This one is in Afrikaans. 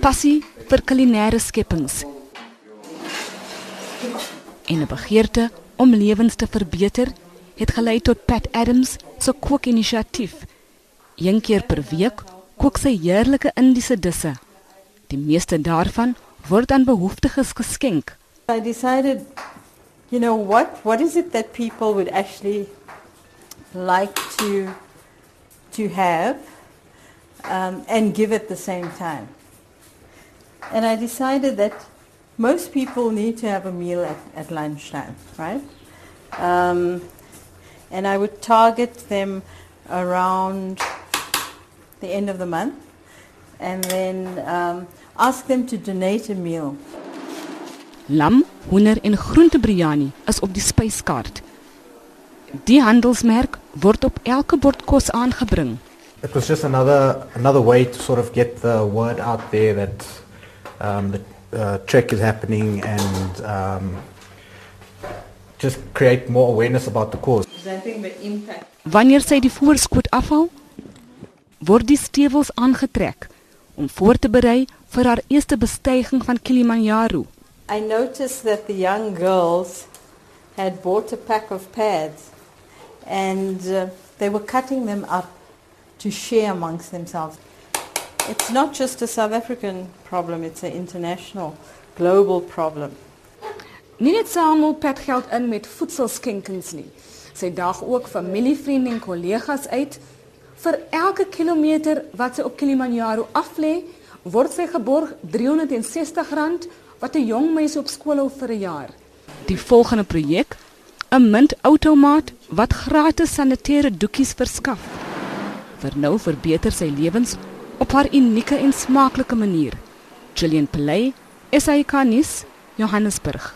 Passie vir kulinaire skepings. En 'n begeerte om lewens te verbeter het gelei tot Pat Adams se kookinisiatief. Een keer per week kook sy heerlike Indiese disse. Die meeste daarvan word aan behoeftiges geskenk. I decided, you know, what what is it that people would actually like to to have um, and give at the same time. And I decided that most people need to have a meal at, at lunchtime, right? Um, and I would target them around the end of the month and then um, ask them to donate a meal. Lam, hoender en groente biryani is op die spyskaart. Die handelsmerk word op elke bord kos aangebring. It was just another another way to sort of get the word out there that um, the uh, trek is happening and um, just create more awareness about the cause. I think the impact. Wanneer sy die voorskoot afhaal, word die stewels aangetrek om voor te berei vir haar eerste bestyging van Kilimanjaro. I noticed that the young girls had bought a pack of pads and uh, they were cutting them up to share amongst themselves. It's not just a South African problem, it's an international, global problem. Nie net samel pet geld in met voedselskenkings nie. Sy daag ook familie, vriende en kollegas uit. Vir elke kilometer wat sy op Kilimanjaro aflê, word sy geborg R360 wat 'n jong meisie op skool hou vir 'n jaar. Die volgende projek, 'n muntoutomaat wat gratis sanitêre doekies verskaf. Vir nou verbeter sy lewens op haar unieke en smaaklike manier. Gillian Pelay, SAK nuus, Johannesburg.